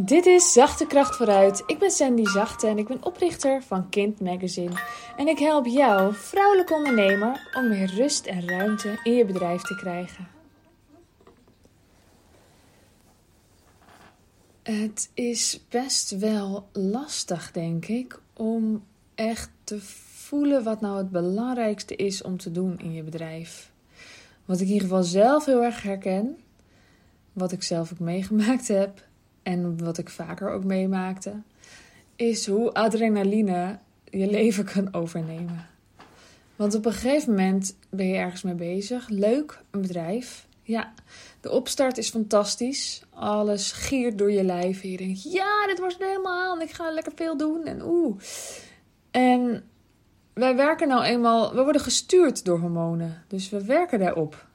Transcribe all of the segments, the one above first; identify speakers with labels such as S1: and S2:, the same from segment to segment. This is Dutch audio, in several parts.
S1: Dit is Zachte Kracht vooruit. Ik ben Sandy Zachte en ik ben oprichter van Kind Magazine. En ik help jou, vrouwelijke ondernemer, om meer rust en ruimte in je bedrijf te krijgen. Het is best wel lastig, denk ik, om echt te voelen wat nou het belangrijkste is om te doen in je bedrijf. Wat ik in ieder geval zelf heel erg herken, wat ik zelf ook meegemaakt heb en wat ik vaker ook meemaakte, is hoe adrenaline je leven kan overnemen. Want op een gegeven moment ben je ergens mee bezig. Leuk, een bedrijf. Ja, de opstart is fantastisch. Alles giert door je lijf. En je denkt, ja, dit wordt het helemaal aan. Ik ga lekker veel doen. En oeh. En wij werken nou eenmaal... We worden gestuurd door hormonen. Dus we werken daarop.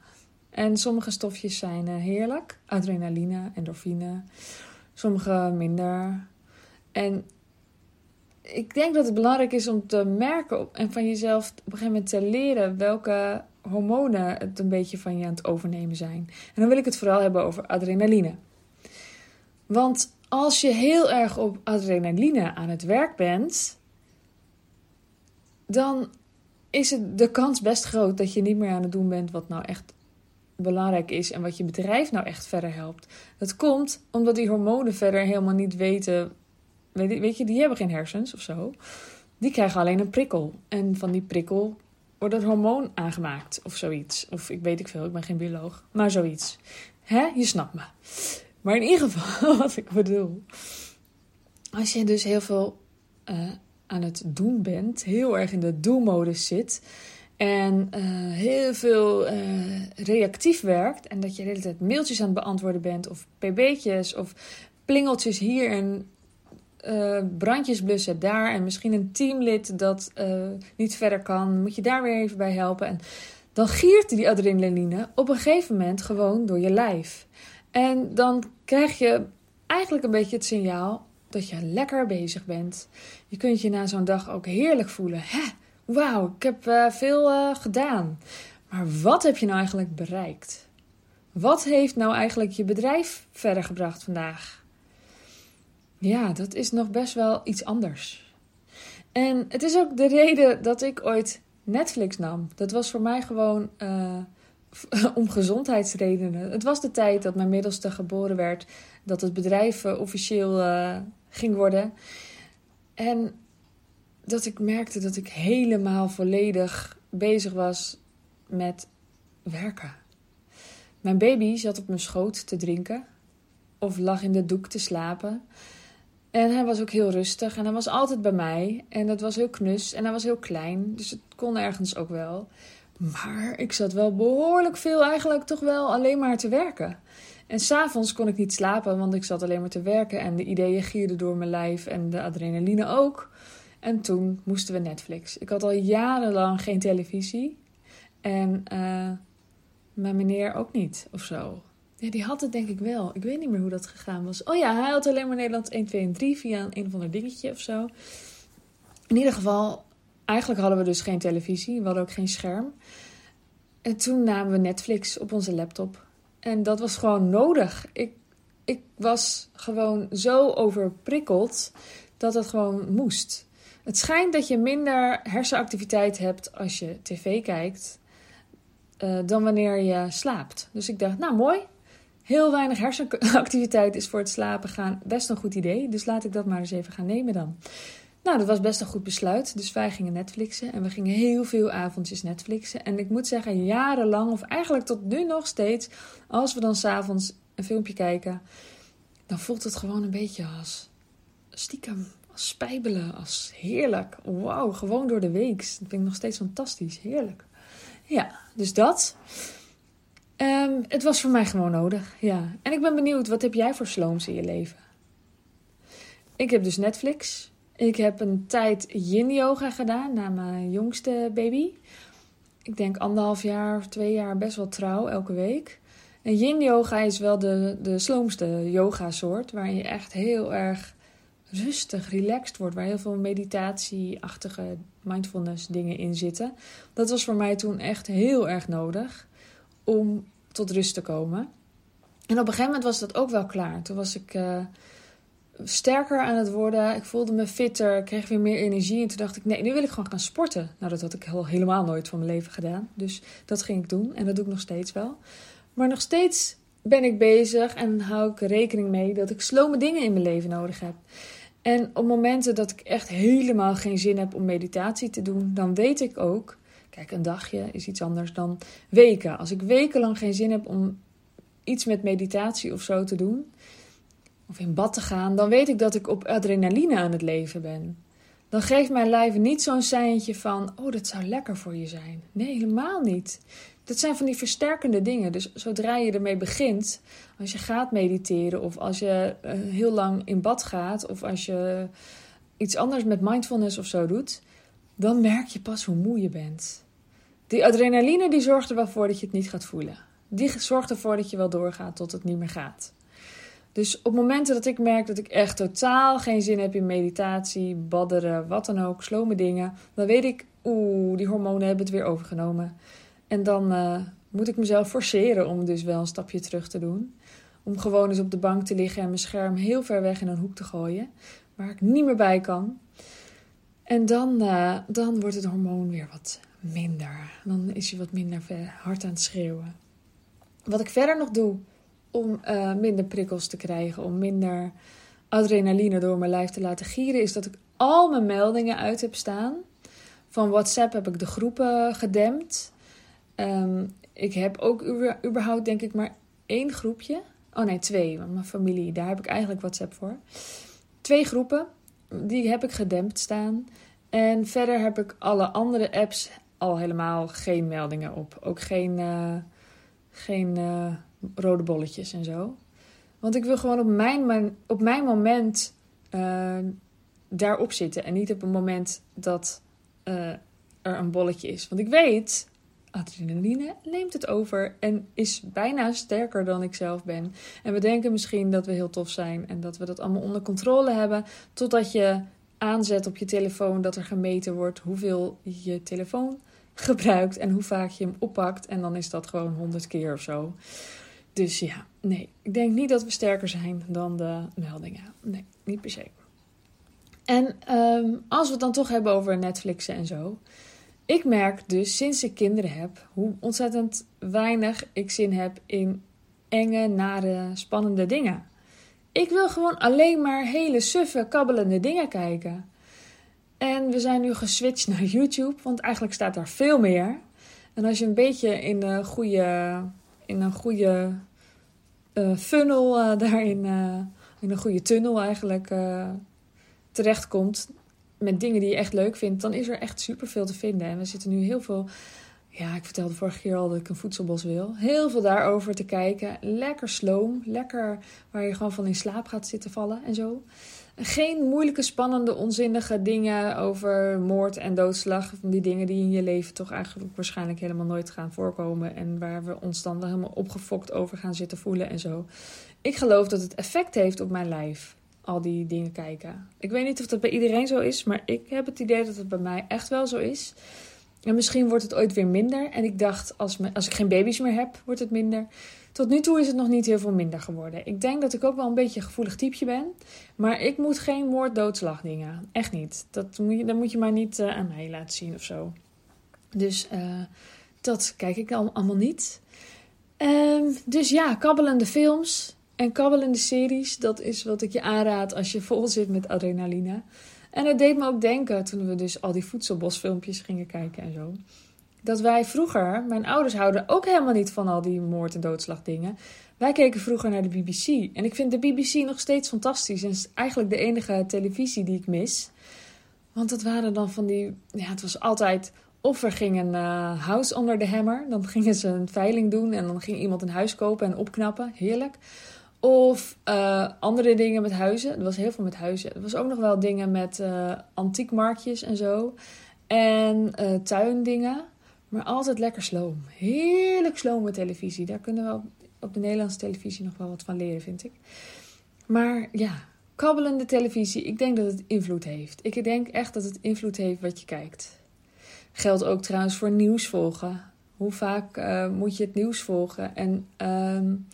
S1: En sommige stofjes zijn eh, heerlijk. Adrenaline, endorfine. Sommige minder. En ik denk dat het belangrijk is om te merken en van jezelf op een gegeven moment te leren welke hormonen het een beetje van je aan het overnemen zijn. En dan wil ik het vooral hebben over adrenaline. Want als je heel erg op adrenaline aan het werk bent, dan is het de kans best groot dat je niet meer aan het doen bent wat nou echt belangrijk is en wat je bedrijf nou echt verder helpt. Dat komt omdat die hormonen verder helemaal niet weten. Weet je, die hebben geen hersens of zo. Die krijgen alleen een prikkel. En van die prikkel wordt het hormoon aangemaakt of zoiets. Of ik weet ik veel, ik ben geen bioloog. Maar zoiets. Hè? Je snapt me. Maar in ieder geval, wat ik bedoel. Als je dus heel veel uh, aan het doen bent, heel erg in de do-modus zit en uh, heel veel uh, reactief werkt en dat je de hele tijd mailtjes aan het beantwoorden bent of pb'tjes of plingeltjes hier en uh, brandjes blussen daar en misschien een teamlid dat niet verder kan, moet je daar weer even bij helpen. En dan giert die adrenaline op een gegeven moment gewoon door je lijf. En dan krijg je eigenlijk een beetje het signaal dat je lekker bezig bent. Je kunt je na zo'n dag ook heerlijk voelen. Hè? Wauw, ik heb uh, veel uh, gedaan. Maar wat heb je nou eigenlijk bereikt? Wat heeft nou eigenlijk je bedrijf verder gebracht vandaag? Ja, dat is nog best wel iets anders. En het is ook de reden dat ik ooit Netflix nam. Dat was voor mij gewoon uh, om gezondheidsredenen. Het was de tijd dat mijn middelste geboren werd, dat het bedrijf officieel ging worden. En dat ik merkte dat ik helemaal volledig bezig was met werken. Mijn baby zat op mijn schoot te drinken of lag in de doek te slapen. En hij was ook heel rustig en hij was altijd bij mij. En dat was heel knus en hij was heel klein, dus het kon ergens ook wel. Maar ik zat wel behoorlijk veel eigenlijk toch wel alleen maar te werken. En s'avonds kon ik niet slapen, want ik zat alleen maar te werken en de ideeën gierden door mijn lijf en de adrenaline ook. En toen moesten we Netflix. Ik had al jarenlang geen televisie. En uh, mijn meneer ook niet, of zo. Ja, die had het denk ik wel. Ik weet niet meer hoe dat gegaan was. Oh ja, hij had alleen maar Nederland 1, 2 en 3 via een, een of ander dingetje of zo. In ieder geval, eigenlijk hadden we dus geen televisie. We hadden ook geen scherm. En toen namen we Netflix op onze laptop. En dat was gewoon nodig. Ik, ik was gewoon zo overprikkeld dat het gewoon moest. Het schijnt dat je minder hersenactiviteit hebt als je tv kijkt uh, dan wanneer je slaapt. Dus ik dacht, nou mooi, heel weinig hersenactiviteit is voor het slapen gaan best een goed idee. Dus laat ik dat maar eens even gaan nemen dan. Nou, dat was best een goed besluit. Dus wij gingen Netflixen en we gingen heel veel avondjes Netflixen. En ik moet zeggen, jarenlang, of eigenlijk tot nu nog steeds, als we dan s'avonds een filmpje kijken, dan voelt het gewoon een beetje als stiekem spijbelen, als heerlijk. Wauw, gewoon door de week. Dat vind ik nog steeds fantastisch. Heerlijk. Ja, dus dat. Um, het was voor mij gewoon nodig. Ja. En ik ben benieuwd, wat heb jij voor slooms in je leven? Ik heb dus Netflix. Ik heb een tijd yin yoga gedaan na mijn jongste baby. Ik denk anderhalf jaar twee jaar best wel trouw elke week. En yin yoga is wel de, de sloomste yoga soort. Waarin je echt heel erg rustig, relaxed wordt, waar heel veel meditatieachtige mindfulness dingen in zitten. Dat was voor mij toen echt heel erg nodig om tot rust te komen. En op een gegeven moment was dat ook wel klaar. Toen was ik uh, sterker aan het worden. Ik voelde me fitter, kreeg weer meer energie. En toen dacht ik, nee, nu wil ik gewoon gaan sporten. Nou, dat had ik al helemaal nooit van mijn leven gedaan. Dus dat ging ik doen en dat doe ik nog steeds wel. Maar nog steeds ben ik bezig en hou ik rekening mee dat ik slome dingen in mijn leven nodig heb. En op momenten dat ik echt helemaal geen zin heb om meditatie te doen, dan weet ik ook, kijk, een dagje is iets anders dan weken. Als ik wekenlang geen zin heb om iets met meditatie of zo te doen, of in bad te gaan, dan weet ik dat ik op adrenaline aan het leven ben. Dan geeft mijn lijf niet zo'n seintje van, oh, dat zou lekker voor je zijn. Nee, helemaal niet. Dat zijn van die versterkende dingen. Dus zodra je ermee begint, als je gaat mediteren of als je uh, heel lang in bad gaat of als je iets anders met mindfulness of zo doet, dan merk je pas hoe moe je bent. Die adrenaline die zorgt er wel voor dat je het niet gaat voelen. Die zorgt ervoor dat je wel doorgaat tot het niet meer gaat. Dus op momenten dat ik merk dat ik echt totaal geen zin heb in meditatie, badderen, wat dan ook, slome dingen, dan weet ik, oeh, die hormonen hebben het weer overgenomen. En dan uh, moet ik mezelf forceren om dus wel een stapje terug te doen. Om gewoon eens op de bank te liggen en mijn scherm heel ver weg in een hoek te gooien, waar ik niet meer bij kan. En dan, uh, dan wordt het hormoon weer wat minder. Dan is je wat minder hard aan het schreeuwen. Wat ik verder nog doe om uh, minder prikkels te krijgen, om minder adrenaline door mijn lijf te laten gieren, is dat ik al mijn meldingen uit heb staan. Van WhatsApp heb ik de groepen gedempt. Um, ik heb ook überhaupt denk ik maar één groepje. Oh nee, twee. Want mijn familie, daar heb ik eigenlijk WhatsApp voor. Twee groepen, die heb ik gedempt staan. En verder heb ik alle andere apps al helemaal geen meldingen op. Ook geen, uh, geen uh, rode bolletjes en zo. Want ik wil gewoon op mijn, op mijn moment uh, daarop zitten. En niet op een moment dat er een bolletje is. Want ik weet, adrenaline neemt het over en is bijna sterker dan ik zelf ben. En we denken misschien dat we heel tof zijn en dat we dat allemaal onder controle hebben, totdat je aanzet op je telefoon dat er gemeten wordt hoeveel je telefoon gebruikt en hoe vaak je hem oppakt. En dan is dat gewoon honderd keer of zo. Dus ja, nee, ik denk niet dat we sterker zijn dan de meldingen. Nee, niet per se. En um, als we het dan toch hebben over Netflixen en zo. Ik merk dus sinds ik kinderen heb hoe ontzettend weinig ik zin heb in enge, nare, spannende dingen. Ik wil gewoon alleen maar hele suffe, kabbelende dingen kijken. En we zijn nu geswitcht naar YouTube, want eigenlijk staat daar veel meer. En als je een beetje in een goede, in een goede uh, funnel uh, daarin, uh, in een goede tunnel eigenlijk terechtkomt, met dingen die je echt leuk vindt, dan is er echt superveel te vinden. En we zitten nu heel veel. Ja, ik vertelde vorige keer al dat ik een voedselbos wil. Heel veel daarover te kijken. Lekker sloom. Lekker waar je gewoon van in slaap gaat zitten vallen en zo. Geen moeilijke, spannende, onzinnige dingen over moord en doodslag. Die dingen die in je leven toch eigenlijk waarschijnlijk helemaal nooit gaan voorkomen. En waar we ons dan helemaal opgefokt over gaan zitten voelen en zo. Ik geloof dat het effect heeft op mijn lijf al die dingen kijken. Ik weet niet of dat bij iedereen zo is, maar ik heb het idee dat het bij mij echt wel zo is. En misschien wordt het ooit weer minder. En ik dacht, als, me, als ik geen baby's meer heb, wordt het minder. Tot nu toe is het nog niet heel veel minder geworden. Ik denk dat ik ook wel een beetje een gevoelig typeje ben. Maar ik moet geen moord, doodslag dingen. Echt niet. Dat moet je, dat moet je maar niet uh, aan mij laten zien of zo. Dus uh, dat kijk ik allemaal niet. Um, dus ja, kabbelende films. En kabbelende series, dat is wat ik je aanraad als je vol zit met adrenaline. En het deed me ook denken toen we dus al die voedselbosfilmpjes gingen kijken en zo. Dat wij vroeger, mijn ouders houden ook helemaal niet van al die moord- en doodslagdingen. Wij keken vroeger naar de BBC. En ik vind de BBC nog steeds fantastisch. En is eigenlijk de enige televisie die ik mis. Want dat waren dan van die. Ja, het was altijd. Of er ging een uh, house under the hammer. Dan gingen ze een veiling doen. En dan ging iemand een huis kopen en opknappen. Heerlijk. Of uh, andere dingen met huizen. Er was heel veel met huizen. Er was ook nog wel dingen met uh, antiekmarktjes en zo. En uh, tuindingen. Maar altijd lekker sloom. Heerlijk sloom met televisie. Daar kunnen we op, de Nederlandse televisie nog wel wat van leren, vind ik. Maar ja, kabbelende televisie. Ik denk dat het invloed heeft. Ik denk echt dat het invloed heeft wat je kijkt. Geldt ook trouwens voor nieuws volgen. Hoe vaak moet je het nieuws volgen? En... Um,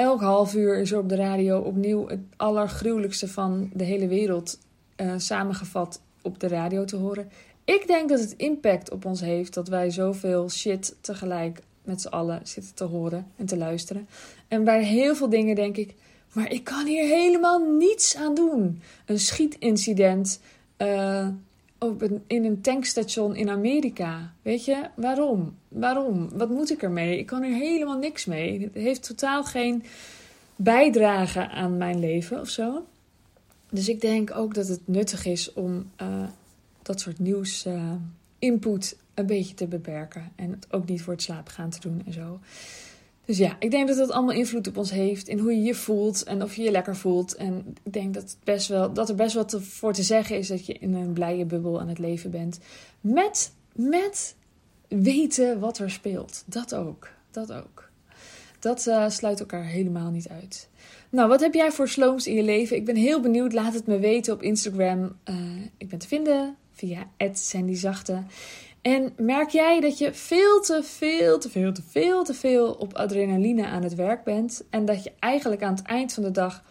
S1: elk half uur is er op de radio opnieuw het allergruwelijkste van de hele wereld uh, samengevat op de radio te horen. Ik denk dat het impact op ons heeft dat wij zoveel shit tegelijk met z'n allen zitten te horen en te luisteren. En bij heel veel dingen denk ik, maar ik kan hier helemaal niets aan doen. Een schietincident uh, op in een tankstation in Amerika. Weet je, waarom? Waarom? Wat moet ik ermee? Ik kan hier helemaal niks mee. Het heeft totaal geen bijdrage aan mijn leven of zo. Dus ik denk ook dat het nuttig is om uh, dat soort nieuws uh, input een beetje te beperken. En het ook niet voor het slapen gaan te doen en zo. Dus ja, ik denk dat dat allemaal invloed op ons heeft in hoe je je voelt en of je je lekker voelt. En ik denk dat, het best wel, dat er best wel te, voor te zeggen is dat je in een blije bubbel aan het leven bent. Met, met weten wat er speelt. Dat ook. Dat ook. Dat uh, sluit elkaar helemaal niet uit. Nou, wat heb jij voor slooms in je leven? Ik ben heel benieuwd. Laat het me weten op Instagram. Uh, ik ben te vinden via @sandyzachte. En merk jij dat je veel te veel, te veel, te veel, te veel op adrenaline aan het werk bent en dat je eigenlijk aan het eind van de dag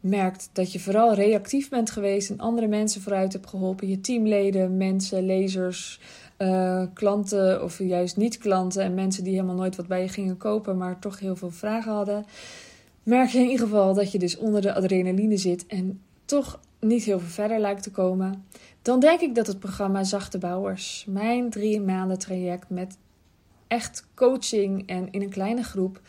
S1: merkt dat je vooral reactief bent geweest en andere mensen vooruit hebt geholpen, je teamleden, mensen, lezers, uh, klanten of juist niet klanten en mensen die helemaal nooit wat bij je gingen kopen, maar toch heel veel vragen hadden. Merk je in ieder geval dat je dus onder de adrenaline zit en toch niet heel veel verder lijkt te komen. Dan denk ik dat het programma Zachte Bouwers, mijn drie maanden traject met echt coaching en in een kleine groep,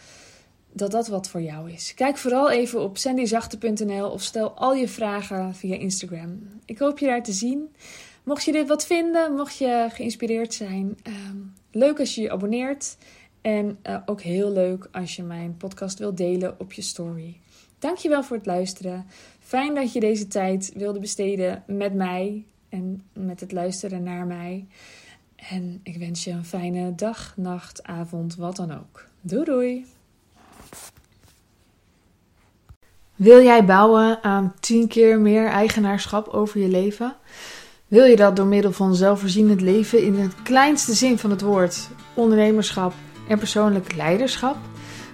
S1: dat dat wat voor jou is. Kijk vooral even op sandyzachte.nl of stel al je vragen via Instagram. Ik hoop je daar te zien. Mocht je dit wat vinden, mocht je geïnspireerd zijn, ehm, leuk als je je abonneert. En uh, ook heel leuk als je mijn podcast wilt delen op je story. Dankjewel voor het luisteren. Fijn dat je deze tijd wilde besteden met mij en met het luisteren naar mij. En ik wens je een fijne dag, nacht, avond, wat dan ook. Doei doei! Wil jij bouwen aan 10 keer meer eigenaarschap over je leven? Wil je dat door middel van zelfvoorzienend leven in het kleinste zin van het woord, ondernemerschap en persoonlijk leiderschap?